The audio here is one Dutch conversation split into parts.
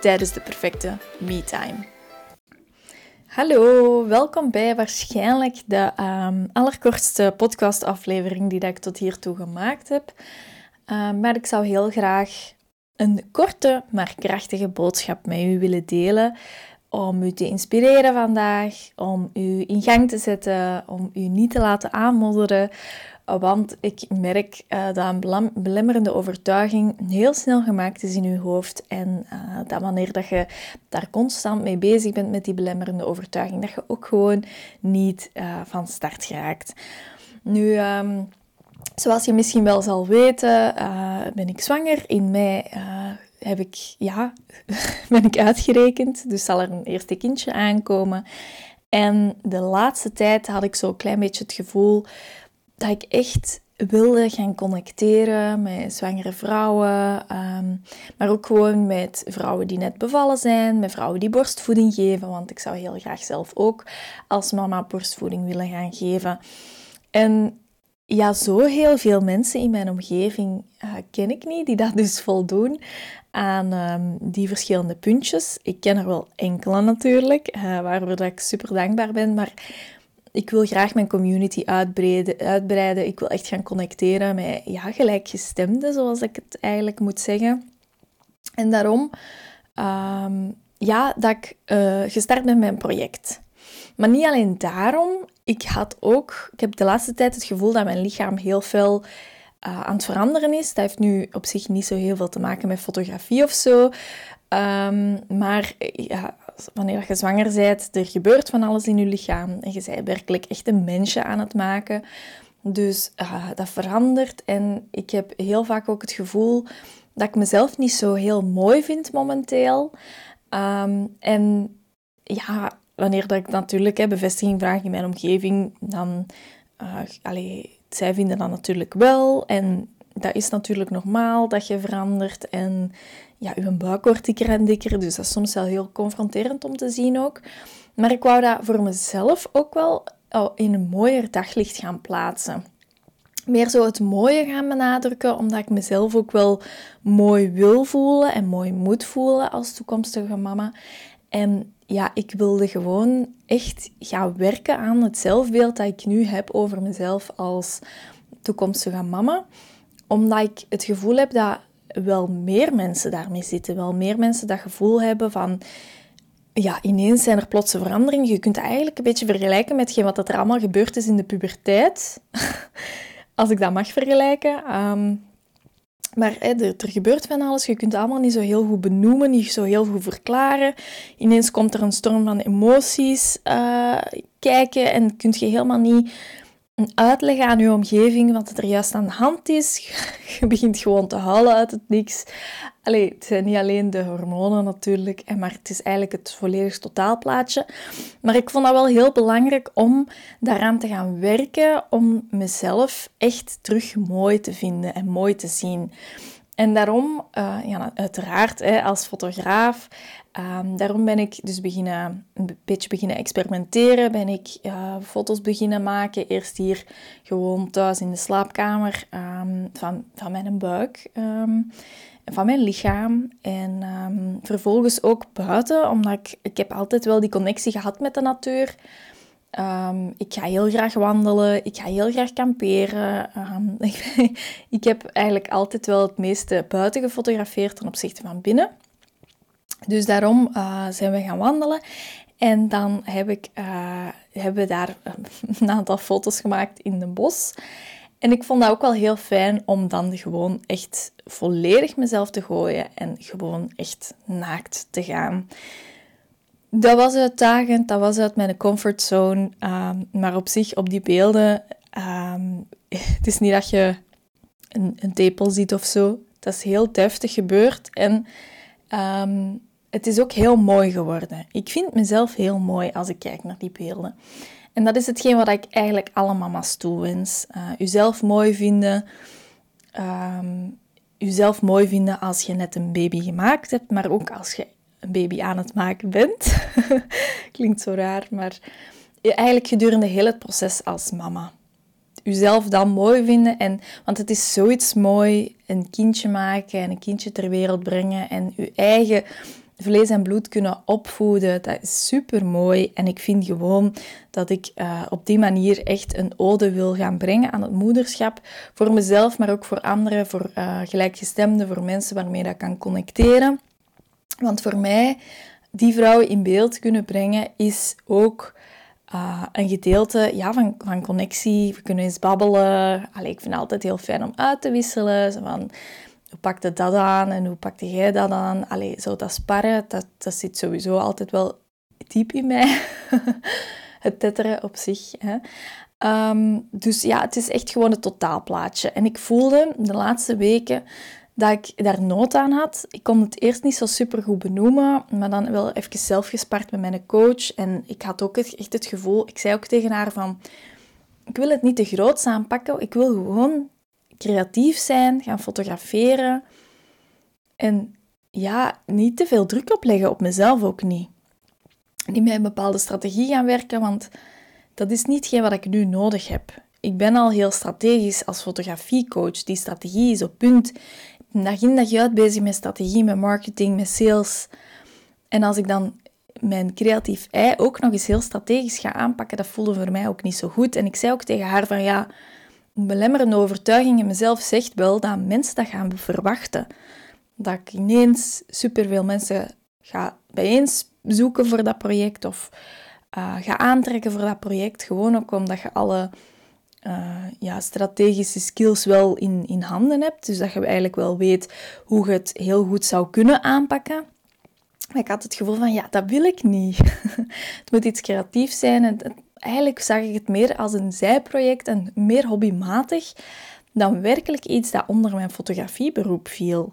tijdens de perfecte me-time. Hallo, welkom bij waarschijnlijk de um, allerkortste podcastaflevering die dat ik tot hiertoe gemaakt heb. Um, maar ik zou heel graag een korte maar krachtige boodschap met u willen delen om u te inspireren vandaag, om u in gang te zetten, om u niet te laten aanmodderen, want ik merk uh, dat een belemmerende overtuiging heel snel gemaakt is in je hoofd. En uh, dat wanneer dat je daar constant mee bezig bent met die belemmerende overtuiging, dat je ook gewoon niet uh, van start geraakt. Nu, um, zoals je misschien wel zal weten, ben ik zwanger. In mei heb ik, ja, ben ik uitgerekend. Dus zal er een eerste kindje aankomen. En de laatste tijd had ik zo'n klein beetje het gevoel dat ik echt wilde gaan connecteren met zwangere vrouwen, ehm, maar ook gewoon met vrouwen die net bevallen zijn, met vrouwen die borstvoeding geven, want ik zou heel graag zelf ook als mama borstvoeding willen gaan geven. En ja, zo heel veel mensen in mijn omgeving uh, ken ik niet die dat dus voldoen aan um, die verschillende puntjes. Ik ken er wel enkele natuurlijk, uh, waarvoor dat ik super dankbaar ben, maar ik wil graag mijn community uitbreiden, uitbreiden. Ik wil echt gaan connecteren met ja, gelijkgestemden, zoals ik het eigenlijk moet zeggen. En daarom um, ja, dat ik uh, gestart ben met mijn project. Maar niet alleen daarom. Ik had ook, ik heb de laatste tijd het gevoel dat mijn lichaam heel veel uh, aan het veranderen is. Dat heeft nu op zich niet zo heel veel te maken met fotografie of zo. Um, maar ja, wanneer je zwanger bent, er gebeurt van alles in je lichaam. En je bent werkelijk echt een mensje aan het maken. Dus uh, dat verandert. En ik heb heel vaak ook het gevoel dat ik mezelf niet zo heel mooi vind momenteel. Um, en ja, wanneer dat ik natuurlijk hè, bevestiging vraag in mijn omgeving, dan... Uh, zij vinden dat natuurlijk wel. En dat is natuurlijk normaal dat je verandert. En ja, uw buik wordt dikker en dikker. Dus dat is soms wel heel confronterend om te zien ook. Maar ik wou dat voor mezelf ook wel oh, in een mooier daglicht gaan plaatsen. Meer zo het mooie gaan benadrukken, omdat ik mezelf ook wel mooi wil voelen en mooi moet voelen als toekomstige mama. En ja, ik wilde gewoon echt gaan werken aan het zelfbeeld dat ik nu heb over mezelf als toekomstige mama. Omdat ik het gevoel heb dat wel meer mensen daarmee zitten. Wel meer mensen dat gevoel hebben van... Ja, ineens zijn er plotse veranderingen. Je kunt het eigenlijk een beetje vergelijken met wat er allemaal gebeurd is in de puberteit. Als ik dat mag vergelijken. Um, maar hè, er, er, gebeurt van alles. Je kunt het allemaal niet zo heel goed benoemen, niet zo heel goed verklaren. Ineens komt er een storm van emoties uh, kijken en kun je helemaal niet een uitleg aan je omgeving wat er juist aan de hand is. Je begint gewoon te huilen uit het niks. Allee, het zijn niet alleen de hormonen natuurlijk, maar het is eigenlijk het volledig totaalplaatje. Maar ik vond dat wel heel belangrijk om daaraan te gaan werken, om mezelf echt terug mooi te vinden en mooi te zien. En daarom, uh, ja, uiteraard, hè, als fotograaf, um, daarom ben ik dus beginnen, een beetje beginnen experimenteren. Ben ik foto's beginnen maken. Eerst hier gewoon thuis in de slaapkamer um, van, van mijn buik. Um, van mijn lichaam. En vervolgens ook buiten, omdat ik, ik heb altijd wel die connectie gehad met de natuur. Um, ik ga heel graag wandelen, ik ga heel graag kamperen. Um, ik, heb eigenlijk altijd wel het meeste buiten gefotografeerd ten opzichte van binnen. Dus daarom uh, zijn we gaan wandelen. En dan heb ik, uh, hebben we daar een aantal foto's gemaakt in de bos. En ik vond dat ook wel heel fijn om dan gewoon echt volledig mezelf te gooien en gewoon echt naakt te gaan. Dat was uitdagend, dat was uit mijn comfortzone. Um, maar op zich, op die beelden, um, het is niet dat je een, een tepel ziet of zo. Dat is heel deftig gebeurd. En um, het is ook heel mooi geworden. Ik vind mezelf heel mooi als ik kijk naar die beelden. En dat is hetgeen wat ik eigenlijk alle mama's toewens. Uh, mooi vinden. Uzelf mooi vinden als je net een baby gemaakt hebt, maar ook als je een baby aan het maken bent. Klinkt zo raar, maar eigenlijk gedurende heel het proces als mama. Uzelf dan mooi vinden, en, want het is zoiets mooi, een kindje maken en een kindje ter wereld brengen en uw eigen vlees en bloed kunnen opvoeden. Dat is super mooi. En ik vind gewoon dat ik uh, op die manier echt een ode wil gaan brengen aan het moederschap. Voor mezelf, maar ook voor anderen, voor uh, gelijkgestemden, voor mensen waarmee dat kan connecteren. Want voor mij, die vrouwen in beeld kunnen brengen, is ook uh, een gedeelte ja, van, van connectie. We kunnen eens babbelen. Allee, ik vind het altijd heel fijn om uit te wisselen. Van, hoe pakte dat aan en hoe pakte jij dat aan? Allee, zo dat sparren, dat, dat zit sowieso altijd wel diep in mij. het tetteren op zich. Hè. Um, dus ja, het is echt gewoon het totaalplaatje. En ik voelde de laatste weken dat ik daar nood aan had. Ik kon het eerst niet zo super goed benoemen, maar dan wel even zelf gespart met mijn coach. En ik had ook echt het gevoel, ik zei ook tegen haar van, ik wil het niet te groot aanpakken. Ik wil gewoon creatief zijn, gaan fotograferen. En ja, niet te veel druk opleggen op mezelf ook niet. Niet met een bepaalde strategie gaan werken, want dat is niet wat ik nu nodig heb. Ik ben al heel strategisch als fotografiecoach. Die strategie is op punt. Dag in dag uit bezig met strategie, met marketing, met sales. En als ik dan mijn creatief ei ook nog eens heel strategisch ga aanpakken, dat voelde voor mij ook niet zo goed. En ik zei ook tegen haar van ja, belemmerende overtuiging in mezelf zegt wel dat mensen dat gaan verwachten. Dat ik ineens superveel mensen ga bijeens zoeken voor dat project of uh, ga aantrekken voor dat project. Gewoon ook omdat je alle uh, ja, strategische skills wel in, in handen hebt. Dus dat je eigenlijk wel weet hoe je het heel goed zou kunnen aanpakken. Maar ik had het gevoel van, ja, dat wil ik niet. het moet iets creatiefs zijn. Het, eigenlijk zag ik het meer als een zijproject en meer hobbymatig dan werkelijk iets dat onder mijn fotografieberoep viel.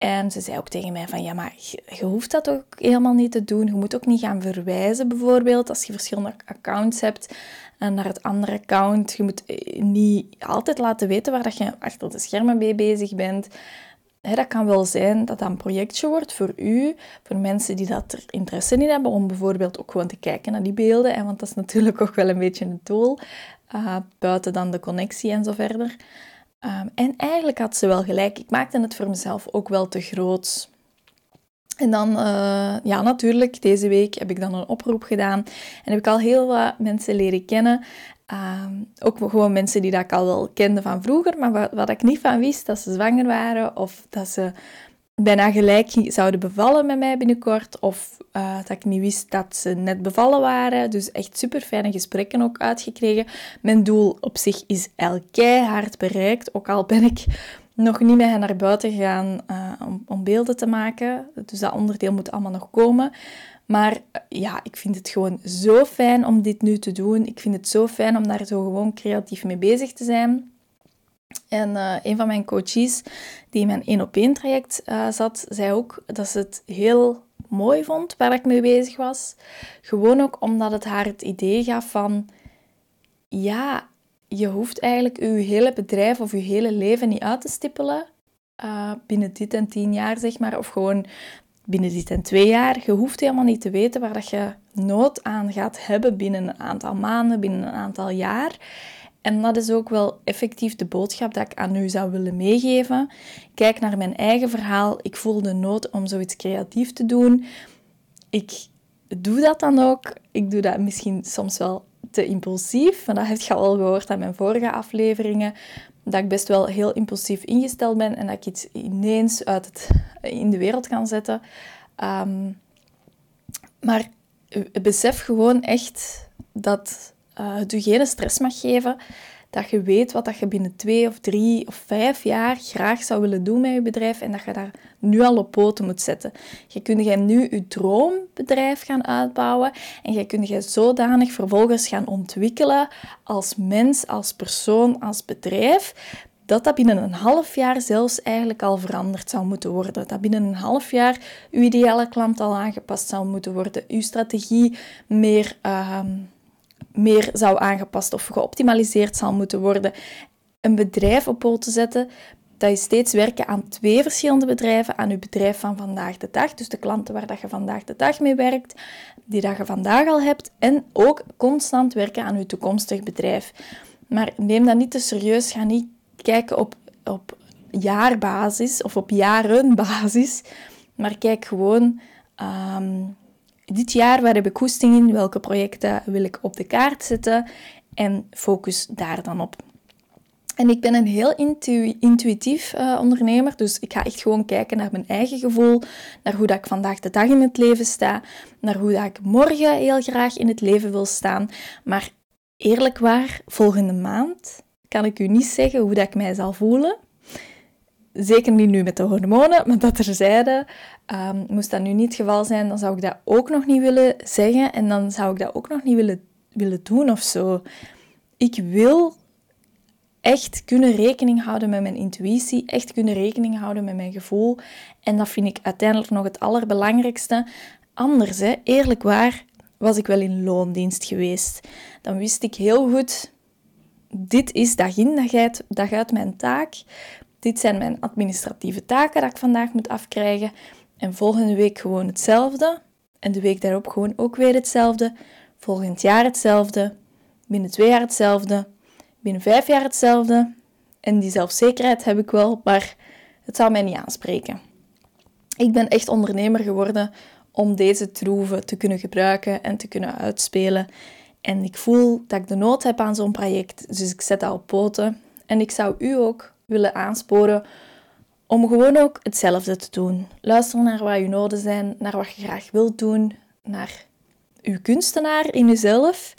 En ze zei ook tegen mij van, ja, maar je, hoeft dat ook helemaal niet te doen. Je moet ook niet gaan verwijzen, bijvoorbeeld, als je verschillende accounts hebt en naar het andere account. Je moet eh, niet altijd laten weten waar dat je achter de schermen mee bezig bent dat kan wel zijn dat dat een projectje wordt voor u, voor mensen die dat er interesse in hebben, om bijvoorbeeld ook gewoon te kijken naar die beelden. En want dat is natuurlijk ook wel een beetje een doel, uh, buiten dan de connectie en zo verder. Ehm, en eigenlijk had ze wel gelijk. Ik maakte het voor mezelf ook wel te groot. En dan, uh, ja, natuurlijk, deze week heb ik dan een oproep gedaan. En heb ik al heel wat mensen leren kennen. Ehm, ook gewoon mensen die dat ik al wel kende van vroeger, maar wat, wat, ik niet van wist, dat ze zwanger waren of dat ze bijna gelijk zouden bevallen met mij binnenkort. Of uh, dat ik niet wist dat ze net bevallen waren. Dus echt super fijne gesprekken ook uitgekregen. Mijn doel op zich is el keihard bereikt. Ook al ben ik nog niet met hen naar buiten gegaan uh, om, om beelden te maken. Dus dat onderdeel moet allemaal nog komen. Maar eh, ja, ik vind het gewoon zo fijn om dit nu te doen. Ik vind het zo fijn om daar zo gewoon creatief mee bezig te zijn. En uh, een van mijn coaches, die in mijn 1 op 1 traject uh, zat, zei ook dat ze het heel mooi vond waar ik mee bezig was. Gewoon ook omdat het haar het idee gaf van, ja, je hoeft eigenlijk je hele bedrijf of je hele leven niet uit te stippelen. Uh, binnen dit en tien jaar, zeg maar. Of gewoon binnen dit en twee jaar. Je hoeft helemaal niet te weten waar dat je nood aan gaat hebben binnen een aantal maanden, binnen een aantal jaar. En dat is ook wel effectief de boodschap dat ik aan u zou willen meegeven. Kijk naar mijn eigen verhaal. Ik voel de nood om zoiets creatief te doen. Ik doe dat dan ook. Ik doe dat misschien soms wel te impulsief. Maar dat heb je al gehoord aan mijn vorige afleveringen. Dat ik best wel heel impulsief ingesteld ben en dat ik iets ineens uit het, in de wereld kan zetten. Um, maar besef gewoon echt dat het je geen stress mag geven. Dat je weet wat dat je binnen twee of drie of vijf jaar graag zou willen doen met je bedrijf en dat je daar nu al op poten moet zetten. Je kunt jij nu je droombedrijf gaan uitbouwen en je kunt je zodanig vervolgens gaan ontwikkelen als mens, als persoon, als bedrijf, dat dat binnen een half jaar zelfs eigenlijk al veranderd zou moeten worden. Dat binnen een half jaar uw ideale klant al aangepast zou moeten worden, uw strategie meer, uh, meer zou aangepast of geoptimaliseerd zou moeten worden. Een bedrijf op poot te zetten, dat is steeds werken aan twee verschillende bedrijven, aan uw bedrijf van vandaag de dag, dus de klanten waar dat je vandaag de dag mee werkt, die dat je vandaag al hebt, en ook constant werken aan uw toekomstig bedrijf. Maar neem dat niet te serieus, ga niet kijken op, op jaarbasis of op jarenbasis, maar kijk gewoon, um, dit jaar waar heb ik koesting in, welke projecten wil ik op de kaart zetten en focus daar dan op. En ik ben een heel intuïtief uh, ondernemer, dus ik ga echt gewoon kijken naar mijn eigen gevoel, naar hoe dat ik vandaag de dag in het leven sta, naar hoe dat ik morgen heel graag in het leven wil staan. Maar eerlijk waar, volgende maand kan ik u niet zeggen hoe dat ik mij zal voelen. Zeker niet nu met de hormonen, maar dat terzijde. Um, moest dat nu niet het geval zijn, dan zou ik dat ook nog niet willen zeggen en dan zou ik dat ook nog niet willen, willen doen of zo. Ik wil echt kunnen rekening houden met mijn intuïtie, echt kunnen rekening houden met mijn gevoel. En dat vind ik uiteindelijk nog het allerbelangrijkste. Anders, hè, eerlijk waar, was ik wel in loondienst geweest. Dan wist ik heel goed, dit is dag in, dag uit mijn taak. Dit zijn mijn administratieve taken dat ik vandaag moet afkrijgen. En volgende week gewoon hetzelfde. En de week daarop gewoon ook weer hetzelfde. Volgend jaar hetzelfde. Binnen twee jaar hetzelfde binnen vijf jaar hetzelfde. En die zelfzekerheid heb ik wel, maar het zou mij niet aanspreken. Ik ben echt ondernemer geworden om deze troeven te kunnen gebruiken en te kunnen uitspelen. En ik voel dat ik de nood heb aan zo'n project, dus ik zet dat op poten. En ik zou u ook willen aansporen om gewoon ook hetzelfde te doen. Luister naar wat je noden zijn, naar wat je graag wilt doen, naar uw kunstenaar in uzelf.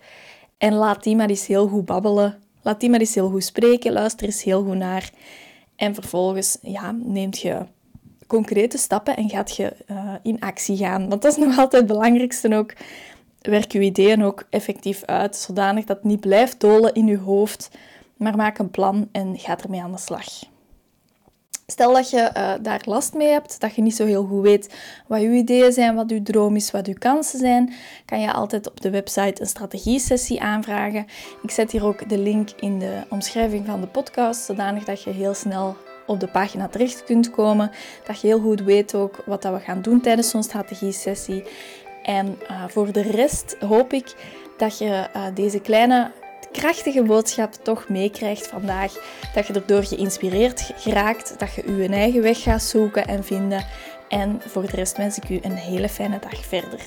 En laat die maar eens heel goed babbelen Laat die maar eens heel goed spreken, luister eens heel goed naar. En vervolgens ja, neemt je concrete stappen en gaat je uh, in actie gaan. Want dat is nog altijd het belangrijkste ook. Werk je ideeën ook effectief uit, zodanig dat het niet blijft dolen in je hoofd, maar maak een plan en ga ermee aan de slag. Stel dat je uh, daar last mee hebt, dat je niet zo heel goed weet wat je ideeën zijn, wat je droom is, wat je kansen zijn, kan je altijd op de website een strategie-sessie aanvragen. Ik zet hier ook de link in de omschrijving van de podcast, zodanig dat je heel snel op de pagina terecht kunt komen. Dat je heel goed weet ook wat dat we gaan doen tijdens zo'n strategie-sessie. En uh, voor de rest hoop ik dat je uh, deze kleine krachtige boodschap toch meekrijgt vandaag. Dat je erdoor geïnspireerd geraakt, dat je je eigen weg gaat zoeken en vinden. En voor de rest wens ik u een hele fijne dag verder.